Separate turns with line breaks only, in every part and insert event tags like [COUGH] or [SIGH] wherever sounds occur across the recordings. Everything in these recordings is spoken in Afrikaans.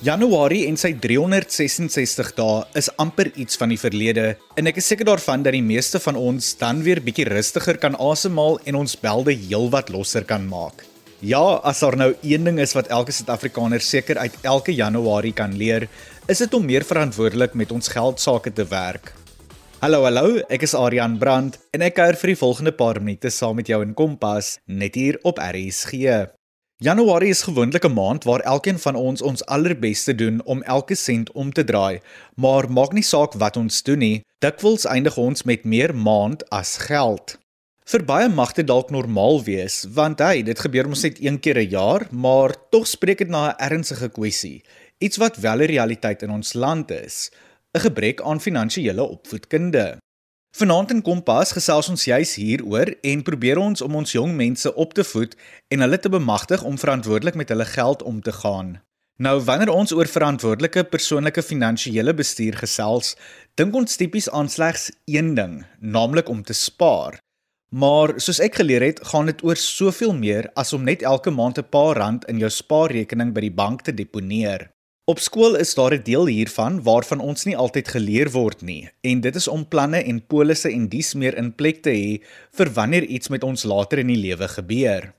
Januarie en sy 366 dae is amper iets van die verlede en ek is seker daarvan dat die meeste van ons dan weer bietjie rustiger kan asemhaal en ons belde heelwat losser kan maak. Ja, as daar nou een ding is wat elke Suid-Afrikaner seker uit elke Januarie kan leer, is dit om meer verantwoordelik met ons geld sake te werk. Hallo hallo, ek is Adrian Brandt en ek kuier vir die volgende paar minute saam met jou in Kompas net hier op RSG. Januarie is gewoonlik 'n maand waar elkeen van ons ons allerbeste doen om elke sent om te draai, maar maak nie saak wat ons doen nie, dikwels eindig ons met meer maand as geld. Vir baie mag dit dalk normaal wees, want hey, dit gebeur mos net een keer 'n jaar, maar tog spreek dit na 'n ernstige kwessie, iets wat wel 'n realiteit in ons land is, 'n gebrek aan finansiële opvoedkunde. Vanaand in Kompas gesels ons juis hieroor en probeer ons om ons jong mense op te voed en hulle te bemagtig om verantwoordelik met hulle geld om te gaan. Nou wanneer ons oor verantwoordelike persoonlike finansiële bestuur gesels, dink ons tipies aan slegs een ding, naamlik om te spaar. Maar soos ek geleer het, gaan dit oor soveel meer as om net elke maand 'n paar rand in jou spaarrekening by die bank te deponeer. Op skool is daar 'n deel hiervan waarvan ons nie altyd geleer word nie, en dit is om planne en polisse en dies meer in plek te hê vir wanneer iets met ons later in die lewe gebeur.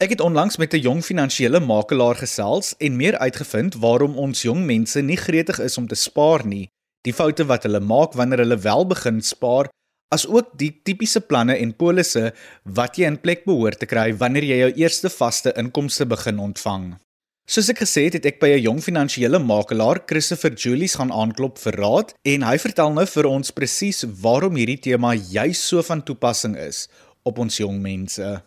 Ek het onlangs met 'n jong finansiële makelaar gesels en meer uitgevind waarom ons jong mense nie gretig is om te spaar nie, die foute wat hulle maak wanneer hulle wel begin spaar, as ook die tipiese planne en polisse wat jy in plek behoort te kry wanneer jy jou eerste vaste inkomste begin ontvang. Soos ek gesê het, het ek by 'n jong finansiële makelaar, Christopher Julies, gaan aanklop vir raad en hy vertel nou vir ons presies waarom hierdie tema juis so van toepassing is op ons jong mense.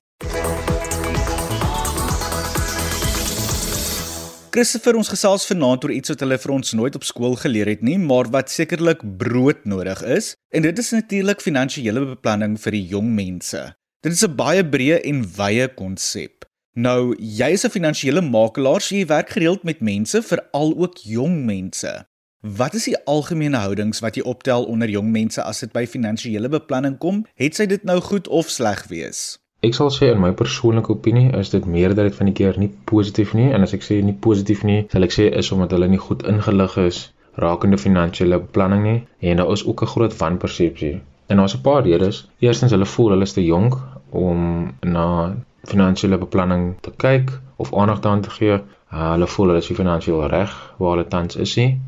Christopher, ons gesels vanaand oor iets wat hulle vir ons nooit op skool geleer het nie, maar wat sekerlik brood nodig is, en dit is natuurlik finansiële beplanning vir die jong mense. Dit is 'n baie breë en wye konsep. Nou, jy is 'n finansiële makelaar, so jy werk gereeld met mense, veral ook jong mense. Wat is die algemene houdings wat jy optel onder jong mense as dit by finansiële beplanning kom? Het sy dit nou goed of sleg wees?
Ek sal sê in my persoonlike opinie is dit meerderheid van die keer nie positief nie en as ek sê nie positief nie, sal ek sê is omdat hulle nie goed ingelig is rakende finansiële beplanning nie en daar is ook 'n groot wanpersepsie. En daar's 'n paar redes. Eerstens hulle voel hulle is te jonk om na finansiële beplanning te kyk of aandag daaraan te gee. Uh, hulle voel hulle is finansiëel reg waar hulle tans is nie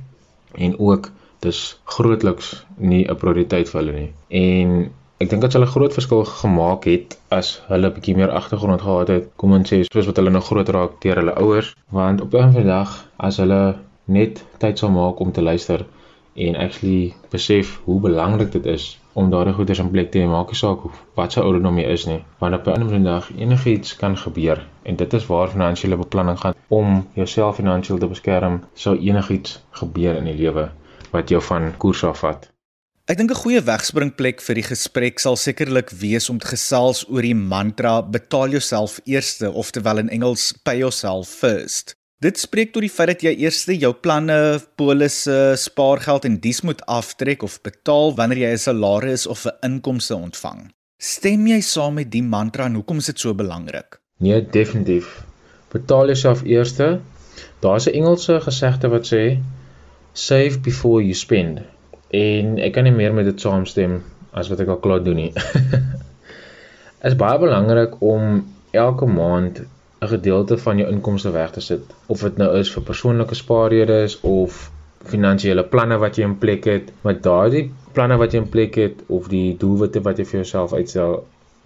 en ook dis grootliks nie 'n prioriteit vir hulle nie. En ek dink dat hulle groot verskil gemaak het as hulle 'n bietjie meer agtergrond gehad het, kom ons sê soos wat hulle nou groot raak deur hulle ouers, want op 'n vandag as hulle net tyd sal maak om te luister en actually besef hoe belangrik dit is om daardie goeders in plek te hê, maak nie saak wat se jy is nie, want op 'n ander dag enigiets kan gebeur en dit is waar finansiële beplanning gaan om jouself finansiëel te beskerm sou enigiets gebeur in die lewe wat jou van koers af vat.
Ek dink 'n goeie wegspringplek vir die gesprek sal sekerlik wees om te gesels oor die mantra betaal jouself eerste, oftewel in Engels pay yourself first. Dit spreek tot die feit dat jy eers jou planne, polisse, spaargeld en dies moet aftrek of betaal wanneer jy 'n salaris of 'n inkomste ontvang. Stem jy saam met die mantra en hoekom is dit so belangrik?
Nee, definitief. Betaal jouself eers. Daar's 'n Engelse gesegde wat sê save before you spend. En ek kan nie meer met dit saamstem as wat ek al klaar doen nie. [LAUGHS] is baie belangrik om elke maand 'n gedeelte van jou inkomste weg te sit. Of dit nou is vir persoonlike spaarredes of finansiële planne wat jy in plek het, maar daardie planne wat jy in plek het of die doelwitte wat jy vir jouself uitstel,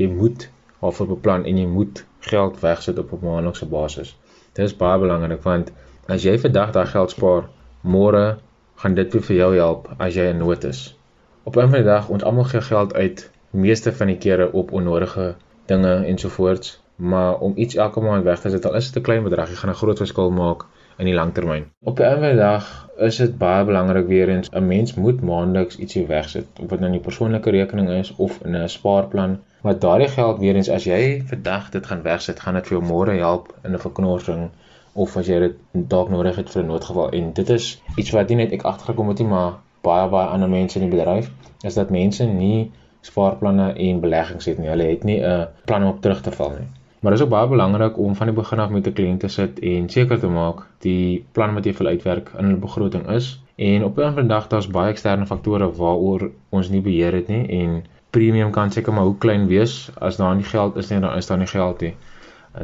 jy moet daarvoor beplan en jy moet geld wegsit op 'n maandelikse basis. Dit is baie belangrik want as jy vandag daai geld spaar, môre gaan dit vir jou help as jy in nood is. Op 'n van die dag ons almal gee geld uit, meeste van die kere op onnodige dinge ensovoorts maar om iets elke maand weg te sit, al is dit 'n klein bedrag, jy gaan 'n groot verskil maak in die langtermyn. Op 'n ander dag is dit baie belangrik weer eens 'n mens moet maandeliks ietsie wegsit, of dit nou 'n persoonlike rekening is of in 'n spaarplan. Maar daardie geld weer eens as jy vandag dit gaan wegsit, gaan dit vir jou môre help in 'n verknorsing of as jy dit dalk nodig het vir 'n noodgeval. En dit is iets wat nie net ek agtergekom het nie, maar baie baie ander mense in die bedryf, is dat mense nie spaarplanne en beleggings het nie. Hulle het nie 'n plan om op terug te val nie. Maar dit is ook baie belangrik om van die begin af met 'n kliënt te sit en seker te maak die plan wat jy wil uitwerk in 'n begroting is. En op 'n vandag daar's baie eksterne faktore waaroor ons nie beheer het nie en premium kan seker maar hoe klein wees as daar nie geld is nie, dan is daar nie geld nie.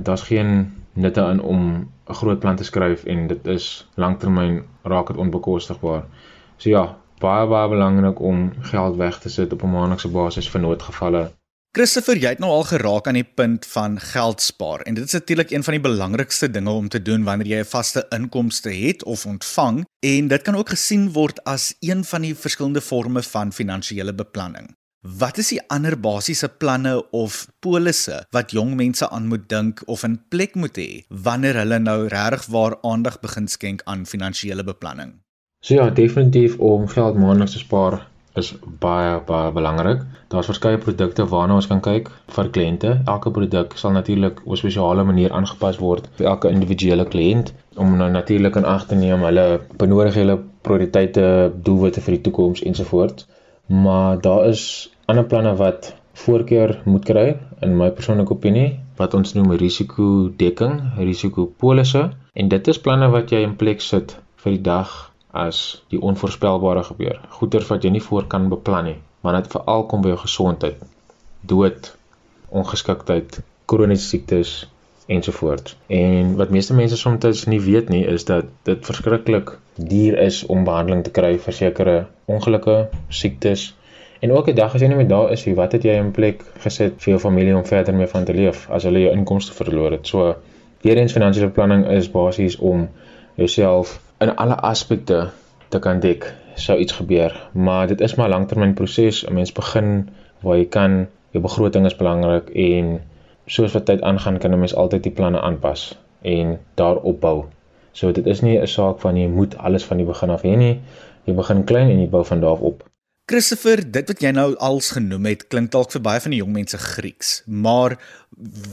Daar's geen nutte in om 'n groot plan te skryf en dit is lanktermyn raak dit onbekostigbaar. So ja, baie baie belangrik om geld weg te sit op 'n maandelikse basis vir noodgevalle.
Christopher, jy het nou al geraak aan die punt van geld spaar en dit is natuurlik een van die belangrikste dinge om te doen wanneer jy 'n vaste inkomste het of ontvang en dit kan ook gesien word as een van die verskillende forme van finansiële beplanning. Wat is die ander basiese planne of polisse wat jong mense aan moet dink of in plek moet hê wanneer hulle nou regtig waar aandag begin skenk aan finansiële beplanning?
So ja, definitief om geld maandeliks te spaar is baie baie belangrik. Daar's verskeie produkte waarna ons kan kyk vir kliënte. Elke produk sal natuurlik op 'n spesiale manier aangepas word vir elke individuele kliënt om nou natuurlik in ag te neem hulle benodigde prioriteite, doelwitte vir die toekoms ensovoorts. Maar daar is ander planne wat voorkeur moet kry in my persoonlike opinie wat ons noem risikodekking, risikopolisse en dit is planne wat jy in plek sit vir die dag as die onvoorspelbare gebeur. Goeters wat jy nie voor kan beplan nie, maar dit veral kom by jou gesondheid, dood, ongeskiktheid, kroniese siektes ensovoorts. En wat meeste mense soms nie weet nie is dat dit verskriklik duur is om behandeling te kry vir sekere ongelukke, siektes. En ook 'n dag as jy nie meer daar is nie, wat het jy in plek gesit vir jou familie om verder mee van te leef as hulle jou inkomste verloor het? So, weer eens finansiële beplanning is basies om jouself in alle aspekte te kan dek sou iets gebeur. Maar dit is maar 'n langtermynproses. 'n mens begin waar jy kan. Jou begroting is belangrik en soos wat tyd aangaan kan 'n mens altyd die planne aanpas en daarop bou so dit is nie 'n saak van jy moet alles van die begin af hê nie. Jy begin klein en jy bou van daar af op.
Christopher, dit wat jy nou als genoem het, klink dalk vir baie van die jong mense Grieks, maar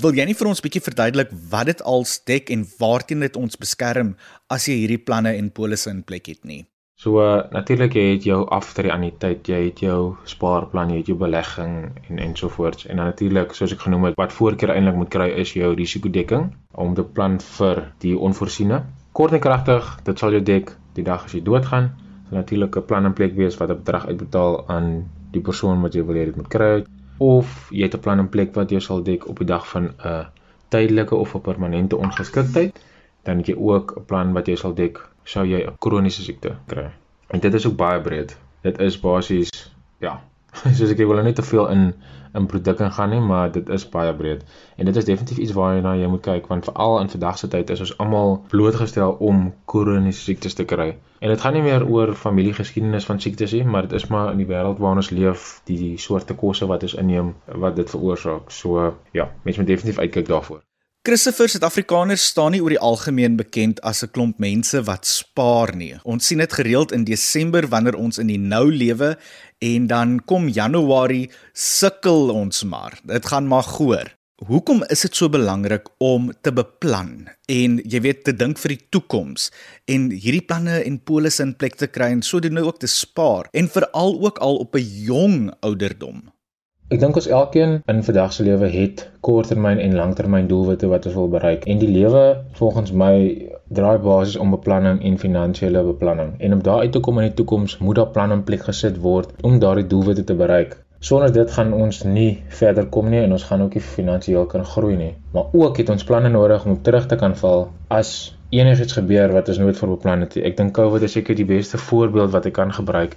wil jy nie vir ons bietjie verduidelik wat dit als dek en waarteen dit ons beskerm as jy hierdie planne en polisse in plek het nie?
So uh, natuurlik jy het jou aftreeanniteit, jy het jou spaarplan, jy het jou belegging en ensovoorts. En dan natuurlik, soos ek genoem het, wat voorkeur eintlik moet kry is jou risikodekking om te plan vir die onvoorsiene. Kort en kragtig, dit sal jou dek die dag as jy doodgaan natuurlik 'n plan in plek wees wat 'n bedrag uitbetaal aan die persoon wat jy wil hê dit moet kry of jy het 'n plan in plek wat jou sal dek op die dag van 'n tydelike of 'n permanente ongeskiktheid dan het jy ook 'n plan wat jy sal dek sou jy 'n kroniese siekte kry. En dit is ook baie breed. Dit is basies ja [LAUGHS] soos ek wil nou net te veel in in produkte gaan nie, maar dit is baie breed. En dit is definitief iets waarna jy moet kyk want veral in vandag se tyd is ons almal blootgestel om kroniese siektes te kry. En dit gaan nie meer oor familiegeskiedenis van siektes nie, maar dit is maar in die wêreld waarin ons leef, die soorte kosse wat ons inneem wat dit veroorsaak. So ja, mense moet definitief uitkyk daarvoor.
Christopher Suid-Afrikaners staan nie oor die algemeen bekend as 'n klomp mense wat spaar nie. Ons sien dit gereeld in Desember wanneer ons in die nou lewe en dan kom Januarie sukkel ons maar. Dit gaan maar goor. Hoekom is dit so belangrik om te beplan en jy weet te dink vir die toekoms en hierdie planne en polisse in plek te kry en sodoende ook te spaar en veral ook al op 'n jong ouderdom?
Ek dink ons elkeen in vandag se lewe het korttermyn en langtermyn doelwitte wat ons wil bereik. En die lewe volgens my draai basies om beplanning en finansiële beplanning. En om daar uit te kom in die toekoms, moet daar planne in plek gesit word om daardie doelwitte te bereik. Sonder dit gaan ons nie verder kom nie en ons gaan ook nie finansiëel kan groei nie. Maar ook het ons planne nodig om terug te kan val as enigiets gebeur wat ons nooit voorbeplan het. Ek dink COVID is seker die beste voorbeeld wat ek kan gebruik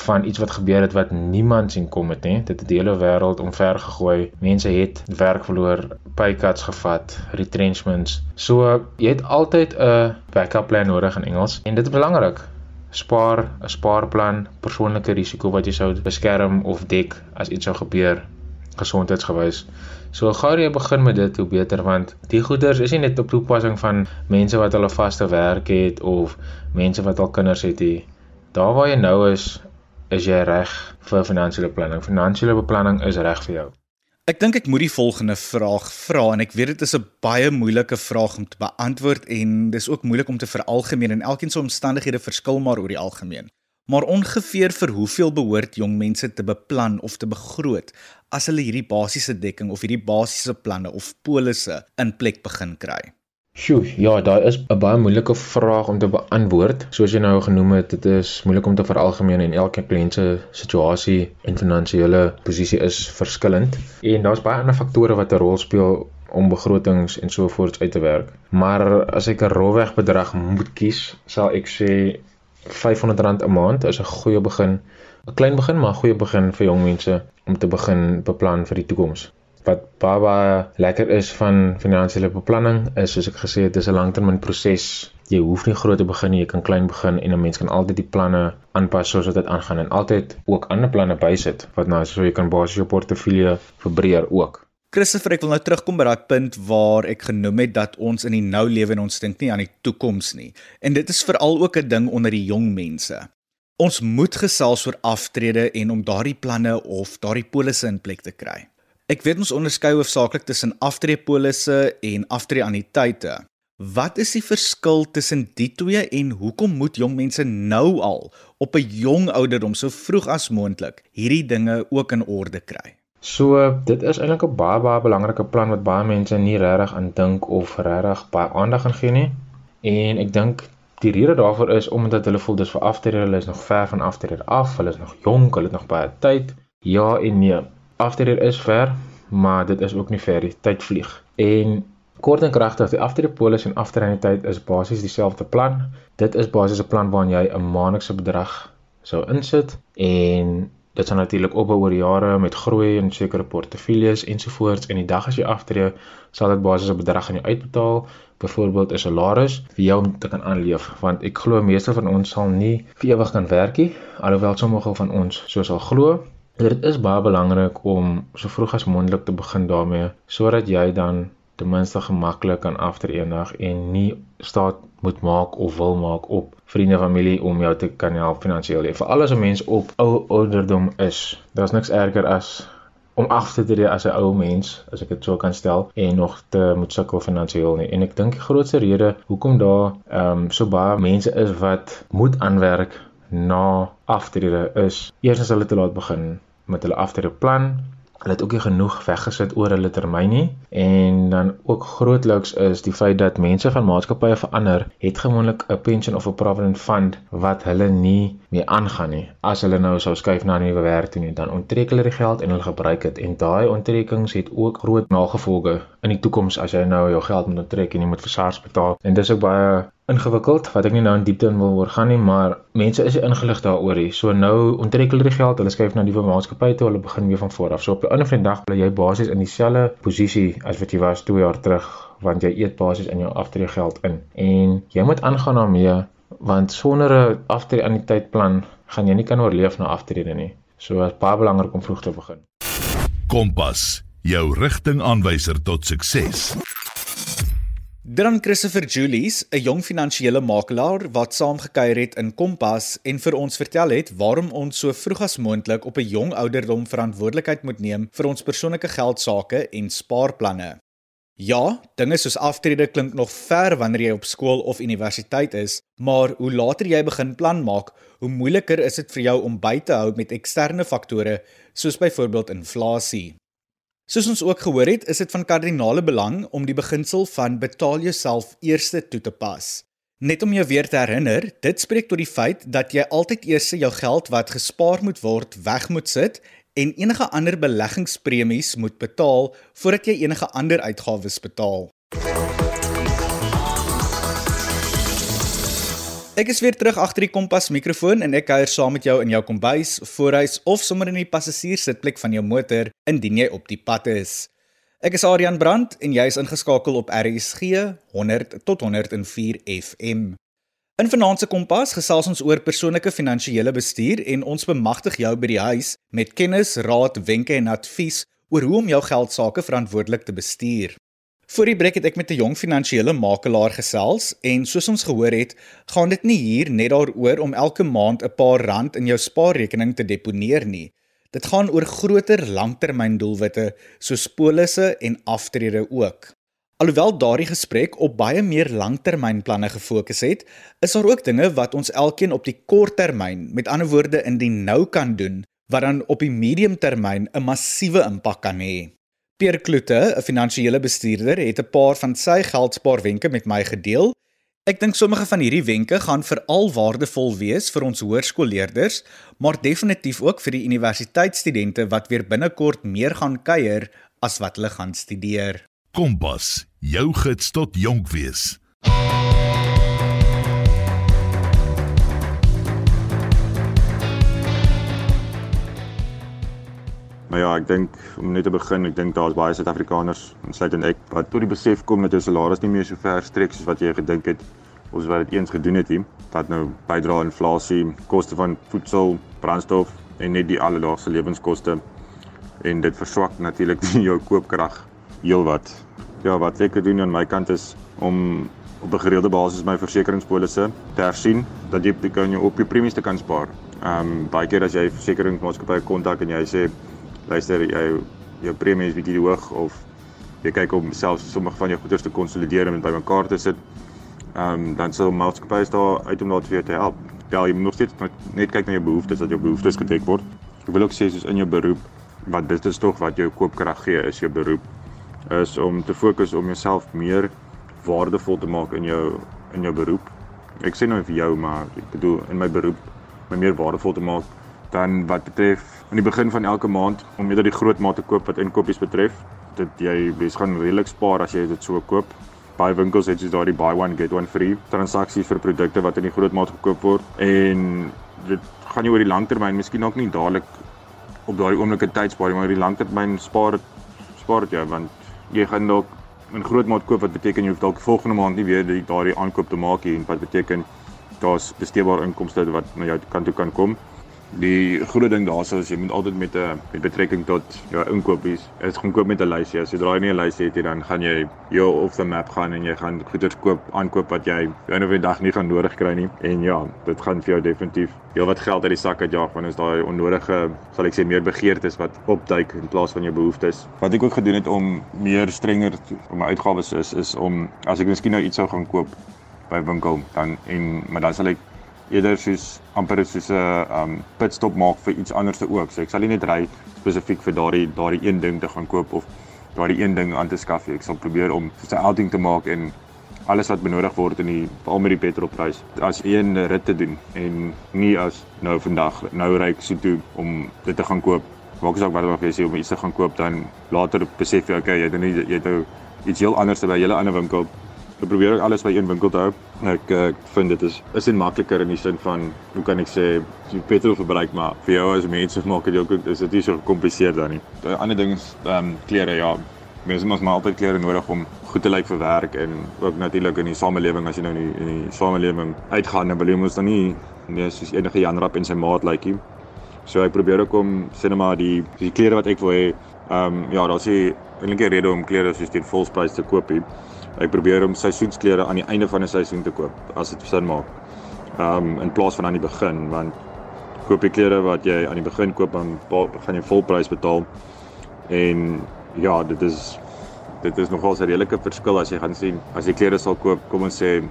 van iets wat gebeur het wat niemand sien kom het nie. Dit het die hele wêreld omver gegooi. Mense het werk verloor, pay cuts gevat, retrenchments. So jy het altyd 'n backup plan nodig in Engels en dit is belangrik. Spaar 'n spaarplan, persoonlike risiko wat jy sou beskerm of dek as iets sou gebeur gesondheidsgewys. So gou jy begin met dit, hoe beter want die goeders is nie net op toepassing van mense wat hulle vaste werk het of mense wat al kinders het nie. Daar waar jy nou is, is jy reg vir finansiële beplanning? Finansiële beplanning is reg vir jou.
Ek dink ek moet die volgende vraag vra en ek weet dit is 'n baie moeilike vraag om te beantwoord en dis ook moeilik om te veralgemeen en elkeen se omstandighede verskil maar oor die algemeen. Maar ongeveer vir hoeveel behoort jong mense te beplan of te begroot as hulle hierdie basiese dekking of hierdie basiese planne of polisse in plek begin kry?
Sjoe, ja, daar is 'n baie moeilike vraag om te beantwoord. Soos jy nou genoem het, dit is moeilik om te veralgemeen en elke kliënt se situasie en finansiële posisie is verskillend. En daar's baie ander faktore wat 'n rol speel om begrotings en so voorts uit te werk. Maar as ek 'n rolweg bedrag moet kies, sal ek sê R500 'n maand is 'n goeie begin. 'n Klein begin, maar 'n goeie begin vir jong mense om te begin beplan vir die toekoms wat baie baie lekker is van finansiële beplanning is soos ek gesê het, dis 'n langtermyn proses. Jy hoef nie groot te begin nie, jy kan klein begin en 'n mens kan altyd die planne aanpas soos wat dit aangaan en altyd ook ander planne bysit wat nou so jy kan basies jou portefeulje verbreek ook.
Christopher, ek wil nou terugkom by daai punt waar ek genoem het dat ons in die nou lewe en ons dink nie aan die toekoms nie. En dit is veral ook 'n ding onder die jong mense. Ons moet gesels oor aftrede en om daardie planne of daardie polisse in plek te kry. Ek weet ons onderskei hoofsaaklik tussen aftreepolisse en aftreeanniteite. Wat is die verskil tussen die twee en hoekom moet jong mense nou al op 'n jong ouderdom so vroeg as moontlik hierdie dinge ook in orde kry?
So dit is eintlik 'n baie baie belangrike plan wat baie mense nie regtig aan dink of regtig baie aandag aan gee nie. En ek dink die rede daarvoor is omdat hulle voel dis vir aftrede, hulle is nog ver van aftrede af, hulle is nog jonk, hulle het nog baie tyd. Ja en nee aftrede is ver, maar dit is ook nie ver nie. Tyd vlieg. En kort en kragtig, die aftrede polis en aftrede tyd is basies dieselfde plan. Dit is basies 'n plan waarin jy 'n maandelikse bedrag sou insit en dit sal natuurlik opbou oor jare met groei en sekere portefeuilles ensovoorts en die dag as jy aftree, sal dit basies 'n bedrag aan jou uitbetaal, byvoorbeeld 'n salaris vir jou om te kan aanleef, want ek glo meeste van ons sal nie vir ewig kan werk nie, alhoewel sommige van ons so sal glo, Dit is baie belangrik om so vroeg as moontlik te begin daarmee sodat jy dan ten minste gemaklik kan aftree eendag en nie staat moet maak of wil maak op vriende familie om jou te kan help finansiëel. Vir alles 'n mens op ou ouderdom is, daar's niks erger as om af te tree as 'n ou mens, as ek dit so kan stel, en nog te moet sukkel finansiëel nie. En ek dink die grootste rede hoekom daar ehm um, so baie mense is wat moet aanwerk na aftrede is eers as hulle te laat begin met hulle aftrede-plan. Hulle het ook nie genoeg weggesit oor hulle termyn nie en dan ook grootliks is die feit dat mense van maatskappye verander, het gewoonlik 'n pension of 'n provident fund wat hulle nie mee aangaan nie. As hulle nou sou skuif na 'n nuwe werk toe nie, dan onttrek hulle die geld en hulle gebruik dit en daai onttrekkings het ook groot nagevolge in die toekoms as jy nou jou geld moet onttrek en jy moet vir SARS betaal. En dis ook baie ingewikkeld wat ek nie nou in diepte in wil oor gaan nie, maar mense is ingelig daaroor hier. So nou onttrek hulle die geld, hulle skuif na die maatskappy toe, hulle begin weer van voor af. So op 'n ander vandag bly jy basies in dieselfde posisie as wat jy was 2 jaar terug, want jy eet basies in jou aftrede geld in. En jy moet aangaan daarmee want sonder 'n aftrede aan die tydplan gaan jy nie kan oorleef na aftrede nie. So is baie belangrik om vroeg te begin.
Kompas, jou rigtingaanwyser tot sukses.
Dan Christopher Julies, 'n jong finansiële makelaar wat saamgekuier het in Kompas en vir ons vertel het waarom ons so vroeg as moontlik op 'n jong ouderdom verantwoordelikheid moet neem vir ons persoonlike geldsaake en spaarplanne. Ja, dinge soos aftrede klink nog ver wanneer jy op skool of universiteit is, maar hoe later jy begin plan maak, hoe moeiliker is dit vir jou om by te hou met eksterne faktore soos byvoorbeeld inflasie. Soos ons ook gehoor het, is dit van kardinale belang om die beginsel van betaal jouself eers toe te pas. Net om jou weer te herinner, dit spreek tot die feit dat jy altyd eers jou geld wat gespaar moet word, weg moet sit en enige ander beleggingspremies moet betaal voordat jy enige ander uitgawes betaal. Ek is weer terug agter die kompas mikrofoon en ek kuier saam met jou in jou kombuis, voorhuis of sommer in die passasierssitplek van jou motor indien jy op die pad is. Ek is Adrian Brandt en jy is ingeskakel op RSG 100 tot 104 FM. In vanaand se kompas gesels ons oor persoonlike finansiële bestuur en ons bemagtig jou by die huis met kennis, raad, wenke en advies oor hoe om jou geld sake verantwoordelik te bestuur. Voor die breek het ek met 'n jong finansiële makelaar gesels en soos ons gehoor het, gaan dit nie hier net daaroor om elke maand 'n paar rand in jou spaarrekening te deponeer nie. Dit gaan oor groter langtermyndoelwitte soos polisse en aftrede ook. Alhoewel daardie gesprek op baie meer langtermynplanne gefokus het, is daar ook dinge wat ons elkeen op die korttermyn, met ander woorde in die nou kan doen, wat dan op die mediumtermyn 'n massiewe impak kan hê. Pierre Kloete, 'n finansiële bestuurder, het 'n paar van sy geldspaarwenke met my gedeel. Ek dink sommige van hierdie wenke gaan veral waardevol wees vir ons hoërskoolleerders, maar definitief ook vir die universiteitsstudente wat weer binnekort meer gaan kuier as wat hulle gaan studeer.
Kompas, jou gids tot jonk wees.
Maar ja, ek dink om net te begin, ek dink daar's baie Suid-Afrikaners, insluitend ek, wat tot die besef kom dat jou salaris nie meer so ver strek soos wat jy gedink het ons wat dit eens gedoen het hier. Dat nou bydra inflasie, koste van voedsel, brandstof en net die alledaagse lewenskoste en dit verswak natuurlik [LAUGHS] jou koopkrag heelwat ja, wat ek doen aan my kant is om op 'n gereelde basis my versekeringspolisse te hersien dat jy kan jou op jou premies te kan spaar. Ehm um, baie keer as jy versekeringsmaatskappy kontak en jy sê luister jy jou premie is bietjie hoog of jy kyk om selfs sommige van jou goederes te konsolideer en bymekaar te sit. Ehm um, dan sal maatskappye daar uit om daar vir jou te help. Ja, jy moet nog steeds net kyk na jou behoeftes dat jou behoeftes gedek word. Ek wil ook sê soos in jou beroep wat dit is tog wat jou koopkrag gee is jou beroep is om te fokus om jouself meer waardevol te maak in jou in jou beroep. Ek sê nou vir jou maar ek bedoel in my beroep my meer waardevol te maak dan wat betref aan die begin van elke maand om eerder die groot mate koop wat inkopies betref. Dit jy bes gaan redelik spaar as jy dit so koop. Baie winkels het soos daardie buy one get one free transaksies vir produkte wat in die groot mate gekoop word en dit gaan jy oor die langtermyn miskien ook nie dadelik op daardie oomblike tyd spaar maar oor die langtermyn spaar spaar dit jou want jy gaan dalk 'n groot maat koop wat beteken jy hoef dalk volgende maand nie weer die daardie aankoop te maak nie en wat beteken daar's besteedbare inkomste wat na jou kant toe kan kom. Die groot ding daarso is jy moet altyd met 'n met betrekking tot jou inkopies, is gaan koop met 'n lysie. As jy draai nie 'n lysie het jy dan gaan jy jou off the map gaan en jy gaan goeder koop, aankoop wat jy eendag 'n dag nie gaan nodig kry nie. En ja, dit gaan vir jou definitief heel wat geld uit die sak uitjaag want is daai onnodige, sal ek sê meer begeertes wat opduik in plaas van jou behoeftes. Wat ek ook gedoen het om meer strenger om my uitgawes is is om as ek miskien nou iets sou gaan koop by winkel dan en maar dan sal ek eerder soos amper soos 'n um pitstop maak vir iets anders ook. So ek sal nie net ry spesifiek vir daardie daardie een ding te gaan koop of daardie een ding aan te skaf nie. Ek sal probeer om soos 'n outing te maak en alles wat benodig word in die veral met die petrolprys as een rit te doen en nie as nou vandag nou ry ek so toe om dit te gaan koop. Maak asook wat wat jy sê om iets te gaan koop dan later besef jy okay, jy het nou jy het nou iets heel anders by 'n hele ander winkel Ek probeer ook alles by een winkel te hou. Ek ek vind dit is is net makliker in die sin van hoe kan ek sê jy petrol verbruik maar vir jou as mense maak dit ook is dit nie so gekompliseerd dan nie. Die ander ding is ehm um, klere ja. Mense moet maar altyd klere nodig om goed te lyk vir werk en ook natuurlik in die samelewing as jy nou in die, in die samelewing uitgaan dan wil jy mos dan nie nee soos enige Jan Rap en sy maat lyk nie. So ek probeer ook om sê net maar die die klere wat ek wil hê ehm um, ja, daar's 'n enige rede om klere soos teen volprys te koop hier. Ek probeer om seisoensklere aan die einde van 'n seisoen te koop as dit sin maak. Um in plaas van aan die begin want koop jy klere wat jy aan die begin koop dan gaan jy volprys betaal. En ja, dit is dit is nogal 'n redelike verskil as jy gaan sien as jy klere sal koop, kom ons sê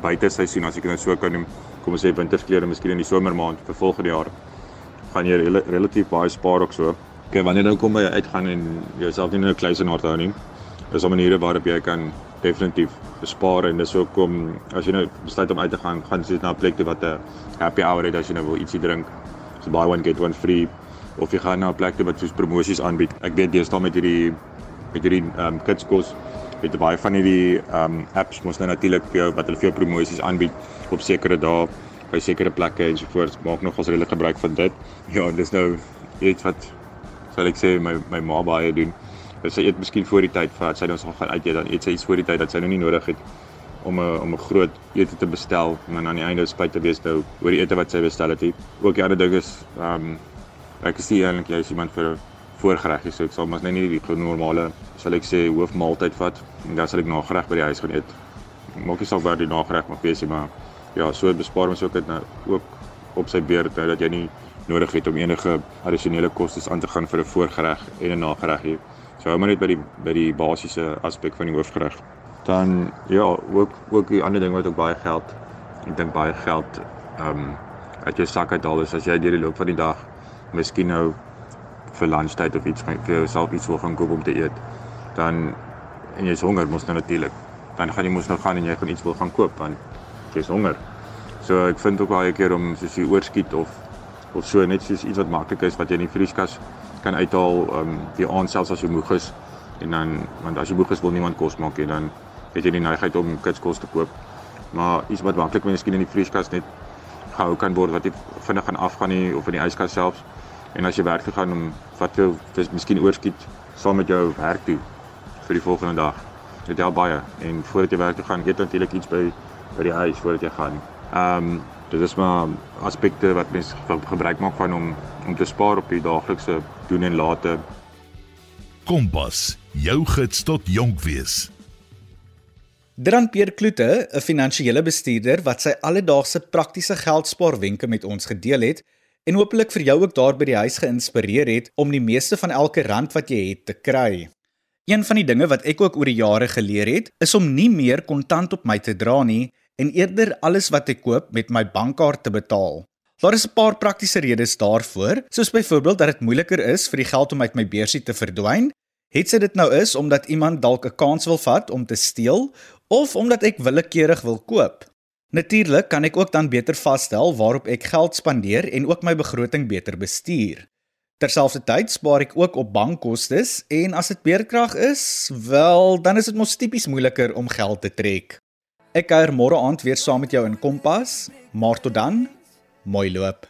buite seisoen as ek dit nou so kan noem, kom ons sê wintersklere miskien in die somermaand vir volgende jaar gaan jy rel relatief baie spaar ook so. Okay, wanneer nou kom jy uitgaan en jouself nie in 'n kluisenaar hou nie. Dis 'n maniere waarop jy kan definitief bespaar en dis ook om as jy nou besluit om uit te gaan, gaan jy na 'n plek toe wat 'n happy hour het as jy nou wil ietsie drink. So buy one get one free of jy gaan na 'n plek toe wat soos promosies aanbied. Ek weet deesdae met hierdie met hierdie ehm um, kitskos het baie van hierdie ehm um, apps mos nou natuurlik vir jou wat hulle vir jou promosies aanbied op sekere dae by sekere plekke en so voort. Maak nog ons redelik gebruik van dit. Ja, dis nou iets wat sal ek sê my my ma baie doen. Dus sy eet miskien voor die tyd vat sy ons gaan uit eet dan eet sy iets voor die tyd dat sy nou nie nodig het om 'n om 'n groot ete te bestel en aan die einde spyt te wees nou oor die ete wat sy bestel het. Ook die ander ding is ehm um, ek is nie eintlik jy is iemand vir 'n voorgereg so ek sal maar net nie die normale sal ek sê hoofmaaltyd vat en dan sal ek nagereg by die huis gaan eet. Maak nie saak waar die nagereg mag wees nie maar ja, so bespaar ons ook dit nou ook op sy beurt nou dat jy nie nodig het om enige addisionele kostes aan te gaan vir 'n voorgereg en 'n nagereg So hou maar net by die by die basiese aspek van die hoofgereg. Dan ja, ook ook die ander ding wat ook baie geld. Ek dink baie geld ehm um, uit jou sak uithaal is as jy deur die loop van die dag miskien nou vir lunchtyd of iets vir jouself iets wil gaan koop om te eet. Dan en jy's honger mos nou natuurlik. Dan gaan jy mos nou gaan en jy gaan iets wil gaan koop want jy's honger. So ek vind ook baie keer om soos jy oorskiet of of so net soos iets wat maklik is wat jy in die vrieskas kan uithaal um, die aand selfs as jy moeg is en dan want as jy moeg is wil niemand kos maak nie dan het jy die neigheid om kitskos te koop. Maar iets wat maklik miskien in die vrieskas net gehou kan word wat jy vinnig gaan afgaan nie of in die yskas selfs. En as jy werk toe gaan om wat jy dis miskien oorskiet saam met jou werk toe vir die volgende dag. Dit help baie en voordat jy werk toe gaan, eet natuurlik iets by by die huis voordat jy gaan. Um, dit is maar aspekte wat mens gebruik maak van om om te spaar op die daaglikse doen en late.
Kompas, jou gids tot jonk wees.
Dran Pierre Kloete, 'n finansiële bestuurder wat sy alledaagse praktiese geldspaarwenke met ons gedeel het en hopelik vir jou ook daar by die huis geïnspireer het om die meeste van elke rand wat jy het te kry. Een van die dinge wat ek ook oor die jare geleer het, is om nie meer kontant op my te dra nie en eerder alles wat ek koop met my bankkaart te betaal. Daar is 'n paar praktiese redes daarvoor, soos byvoorbeeld dat dit moeiliker is vir die geld om uit my beursie te verdwyn, het sy dit nou is omdat iemand dalk 'n kans wil vat om te steel of omdat ek willekeurig wil koop. Natuurlik kan ek ook dan beter vasstel waarop ek geld spandeer en ook my begroting beter bestuur. Terselfdertyd spaar ek ook op bankkoste en as dit beerkrag is, wel, dan is dit mos tipies moeiliker om geld te trek. Ek kuier môre aand weer saam met jou in Kompas, maar tot dan, mooi loop.